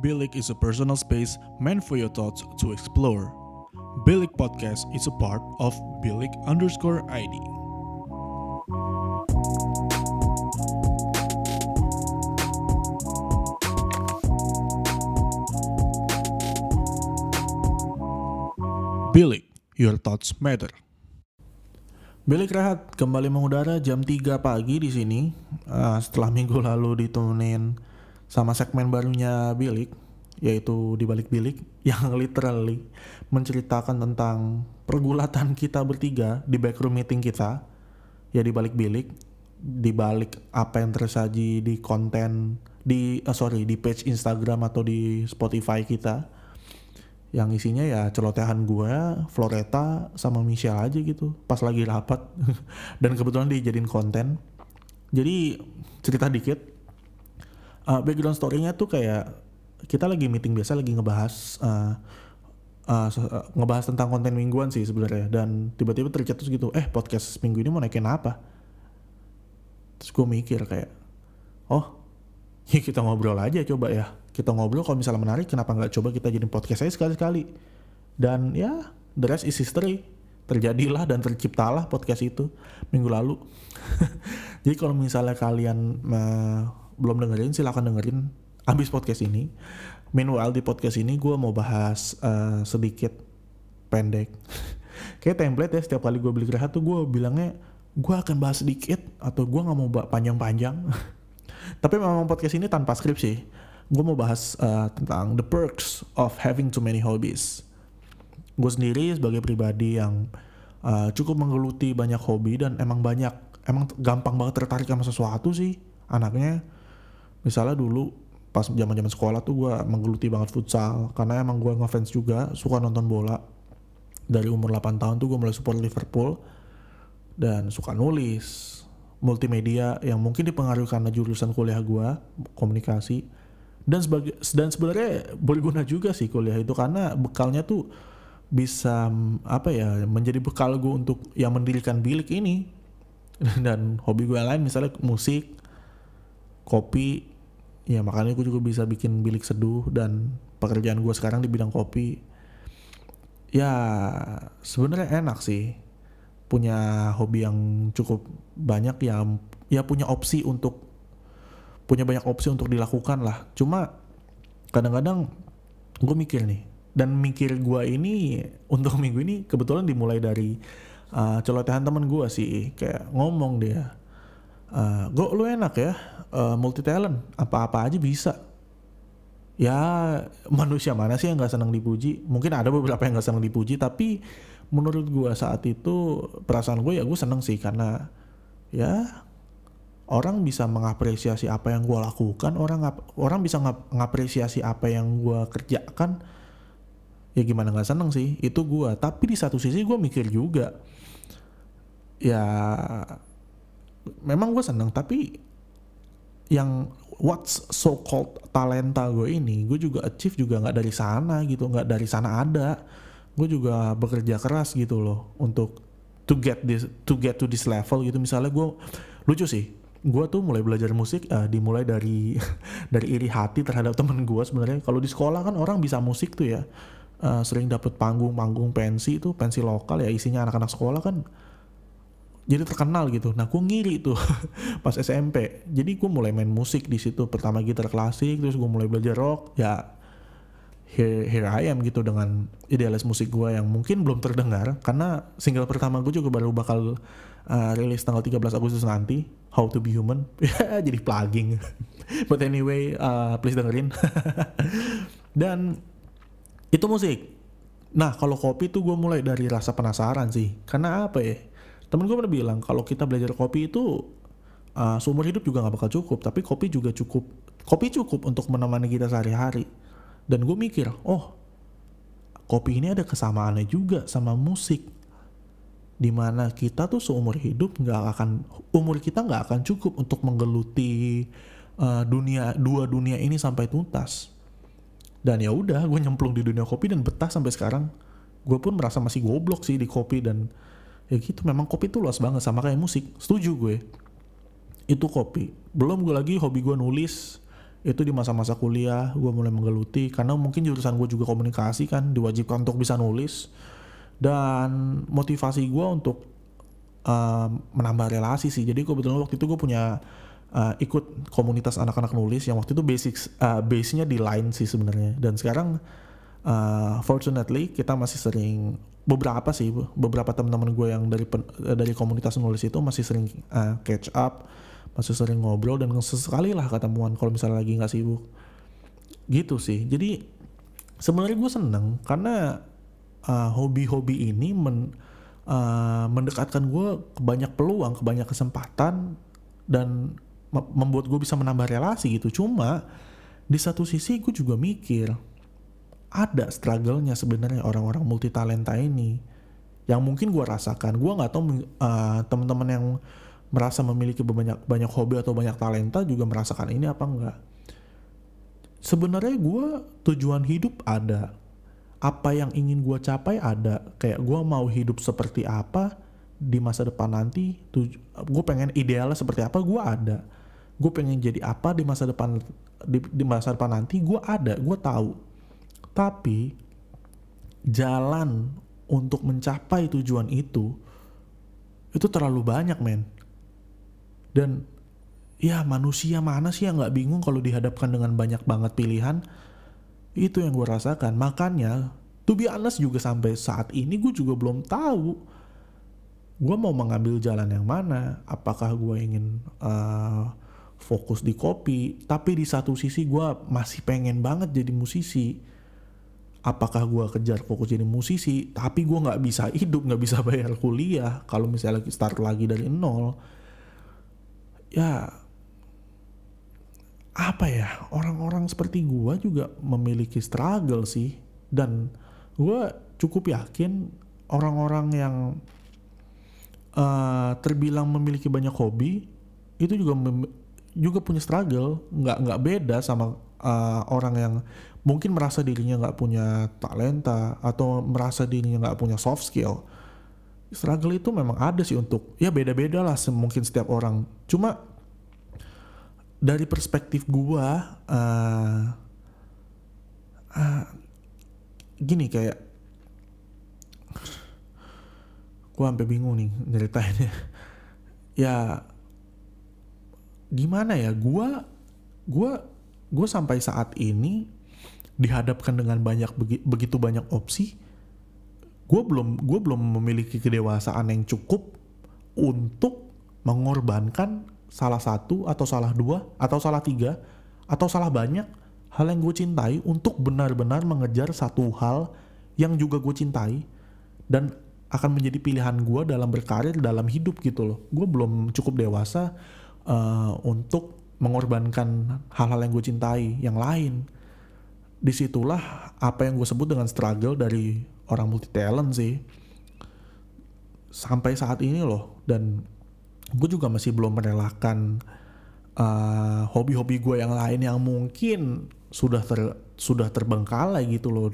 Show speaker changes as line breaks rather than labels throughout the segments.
Bilik is a personal space meant for your thoughts to explore. Bilik Podcast is a part of Bilik underscore ID. Bilik, your thoughts matter. Bilik Rehat kembali mengudara jam 3 pagi di sini. Uh, setelah minggu lalu ditemenin sama segmen barunya Bilik, yaitu di balik bilik yang literally menceritakan tentang pergulatan kita bertiga di backroom meeting kita ya di balik bilik di balik apa yang tersaji di konten di uh, sorry di page Instagram atau di Spotify kita yang isinya ya celotehan gue, Floreta sama Michelle aja gitu pas lagi rapat. Dan kebetulan dijadiin konten. Jadi cerita dikit uh, background story-nya tuh kayak kita lagi meeting biasa lagi ngebahas uh, uh, ngebahas tentang konten mingguan sih sebenarnya. Dan tiba-tiba tercetus gitu eh podcast minggu ini mau naikin apa? Terus gue mikir kayak oh ya kita ngobrol aja coba ya. Kita ngobrol kalau misalnya menarik kenapa nggak coba kita jadi podcast saya sekali-sekali? Dan ya the rest is history. Terjadilah dan terciptalah podcast itu minggu lalu. Jadi kalau misalnya kalian uh, belum dengerin silahkan dengerin abis podcast ini meanwhile di podcast ini gue mau bahas uh, sedikit pendek kayak template ya setiap kali gue beli rehat tuh gue bilangnya gue akan bahas sedikit atau gue nggak mau panjang-panjang tapi memang podcast ini tanpa skrip sih gue mau bahas uh, tentang the perks of having too many hobbies. Gue sendiri sebagai pribadi yang uh, cukup menggeluti banyak hobi dan emang banyak, emang gampang banget tertarik sama sesuatu sih anaknya. Misalnya dulu pas zaman zaman sekolah tuh gue menggeluti banget futsal karena emang gue ngefans juga suka nonton bola. Dari umur 8 tahun tuh gue mulai support Liverpool dan suka nulis multimedia yang mungkin dipengaruhi karena jurusan kuliah gue komunikasi. Dan sebagai dan sebenarnya berguna juga sih kuliah itu karena bekalnya tuh bisa apa ya menjadi bekal gue untuk yang mendirikan bilik ini. Dan hobi gue lain misalnya musik kopi ya makanya gue juga bisa bikin bilik seduh dan pekerjaan gue sekarang di bidang kopi. Ya sebenarnya enak sih. Punya hobi yang cukup banyak yang ya punya opsi untuk punya banyak opsi untuk dilakukan lah. Cuma kadang-kadang gue mikir nih dan mikir gue ini untuk minggu ini kebetulan dimulai dari uh, celotehan teman gue sih. Kayak ngomong dia uh, gue lu enak ya uh, multi talent apa-apa aja bisa. Ya manusia mana sih yang nggak senang dipuji? Mungkin ada beberapa yang nggak senang dipuji tapi menurut gue saat itu perasaan gue ya gue seneng sih karena ya orang bisa mengapresiasi apa yang gue lakukan orang orang bisa mengapresiasi apa yang gue kerjakan ya gimana nggak seneng sih. Itu gue tapi di satu sisi gue mikir juga ya memang gue seneng tapi yang what's so called talenta gue ini gue juga achieve juga nggak dari sana gitu nggak dari sana ada. Gue juga bekerja keras gitu loh untuk to get this to get to this level gitu. Misalnya gue lucu sih gue tuh mulai belajar musik uh, dimulai dari dari iri hati terhadap temen gue sebenarnya. Kalau di sekolah kan orang bisa musik tuh ya uh, sering dapet panggung-panggung pensi itu pensi lokal ya isinya anak-anak sekolah kan jadi terkenal gitu. Nah gue ngiri tuh pas SMP jadi gue mulai main musik di situ. Pertama gitar klasik terus gue mulai belajar rock. Ya here, here I am gitu dengan idealis musik gue yang mungkin belum terdengar. Karena single pertama gue juga baru bakal uh, rilis tanggal 13 Agustus nanti How to be Human. Jadi plugging. But anyway uh, please dengerin. Dan itu musik. Nah kalau kopi tuh gue mulai dari rasa penasaran sih. Karena apa ya temen gue pernah bilang kalau kita belajar kopi itu uh, seumur hidup juga nggak bakal cukup tapi kopi juga cukup kopi cukup untuk menemani kita sehari-hari. Dan gue mikir oh kopi ini ada kesamaannya juga sama musik di mana kita tuh seumur hidup nggak akan umur kita nggak akan cukup untuk menggeluti uh, dunia dua dunia ini sampai tuntas. Dan ya udah gue nyemplung di dunia kopi dan betah sampai sekarang. Gue pun merasa masih goblok sih di kopi dan ya gitu memang kopi tuh luas banget sama kayak musik. Setuju gue. Itu kopi. Belum gue lagi hobi gue nulis. Itu di masa-masa kuliah gue mulai menggeluti. Karena mungkin jurusan gue juga komunikasi kan diwajibkan untuk bisa nulis. Dan motivasi gue untuk uh, menambah relasi sih. Jadi kebetulan waktu itu gue punya uh, ikut komunitas anak-anak nulis yang waktu itu basic uh, base-nya di line sih sebenarnya. Dan sekarang uh, fortunately kita masih sering beberapa sih beberapa teman-teman gue yang dari pen, dari komunitas nulis itu masih sering uh, catch up masih sering ngobrol dan sesekali lah ketemuan kalau misalnya lagi nggak sibuk. Gitu sih. Jadi sebenarnya gue seneng karena uh, hobi-hobi ini men, uh, mendekatkan gue ke banyak peluang ke banyak kesempatan dan membuat gue bisa menambah relasi gitu. Cuma di satu sisi gue juga mikir ada struggle-nya sebenarnya orang-orang multi talenta ini. Yang mungkin gue rasakan gue nggak tahu uh, teman-teman yang merasa memiliki banyak banyak hobi atau banyak talenta juga merasakan ini apa enggak. Sebenarnya gue tujuan hidup ada. Apa yang ingin gue capai ada. Kayak gue mau hidup seperti apa di masa depan nanti gue pengen idealnya seperti apa gue ada. Gue pengen jadi apa di masa depan di, di masa depan nanti gue ada gue tahu tapi jalan untuk mencapai tujuan itu itu terlalu banyak men. Dan ya manusia mana sih yang nggak bingung kalau dihadapkan dengan banyak banget pilihan? Itu yang gue rasakan. Makanya to be honest juga sampai saat ini gue juga belum tahu gue mau mengambil jalan yang mana apakah gue ingin uh, fokus di kopi. Tapi di satu sisi gue masih pengen banget jadi musisi apakah gue kejar fokus jadi musisi tapi gue nggak bisa hidup nggak bisa bayar kuliah. Kalau misalnya lagi start lagi dari nol ya apa ya orang-orang seperti gue juga memiliki struggle sih. Dan gue cukup yakin orang-orang yang uh, terbilang memiliki banyak hobi itu juga juga punya struggle. Nggak nggak beda sama uh, orang yang mungkin merasa dirinya nggak punya talenta atau merasa dirinya nggak punya soft skill struggle itu memang ada sih untuk ya beda-beda lah mungkin setiap orang. Cuma dari perspektif gua uh, uh, gini kayak gua sampai bingung nih ceritainnya ya gimana ya? Gua gua gua sampai saat ini dihadapkan dengan banyak begitu banyak opsi gue belum gue belum memiliki kedewasaan yang cukup untuk mengorbankan salah satu atau salah dua atau salah tiga atau salah banyak hal yang gue cintai untuk benar-benar mengejar satu hal yang juga gue cintai dan akan menjadi pilihan gue dalam berkarir dalam hidup gitu loh. Gue belum cukup dewasa uh, untuk mengorbankan hal-hal yang gue cintai yang lain. Di situlah apa yang gue sebut dengan struggle dari orang multi talent sih. Sampai saat ini loh dan gue juga masih belum merelakan uh, hobi-hobi gue yang lain yang mungkin sudah ter sudah terbengkalai gitu loh.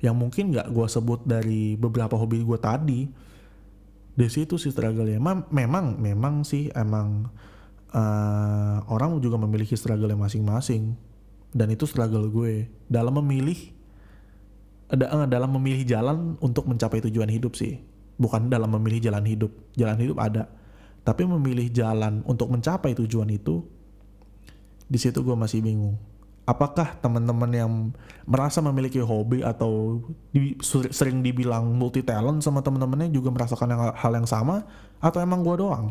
Yang mungkin nggak gue sebut dari beberapa hobi gue tadi. Di situ sih struggle ya memang memang memang sih emang uh, orang juga memiliki struggle masing-masing. Dan itu struggle gue. Dalam memilih ada dalam memilih jalan untuk mencapai tujuan hidup sih. Bukan dalam memilih jalan hidup. Jalan hidup ada. Tapi memilih jalan untuk mencapai tujuan itu di situ gue masih bingung. Apakah teman-teman yang merasa memiliki hobi atau di, sering dibilang multi talent sama teman-temannya juga merasakan yang, hal yang sama? Atau emang gue doang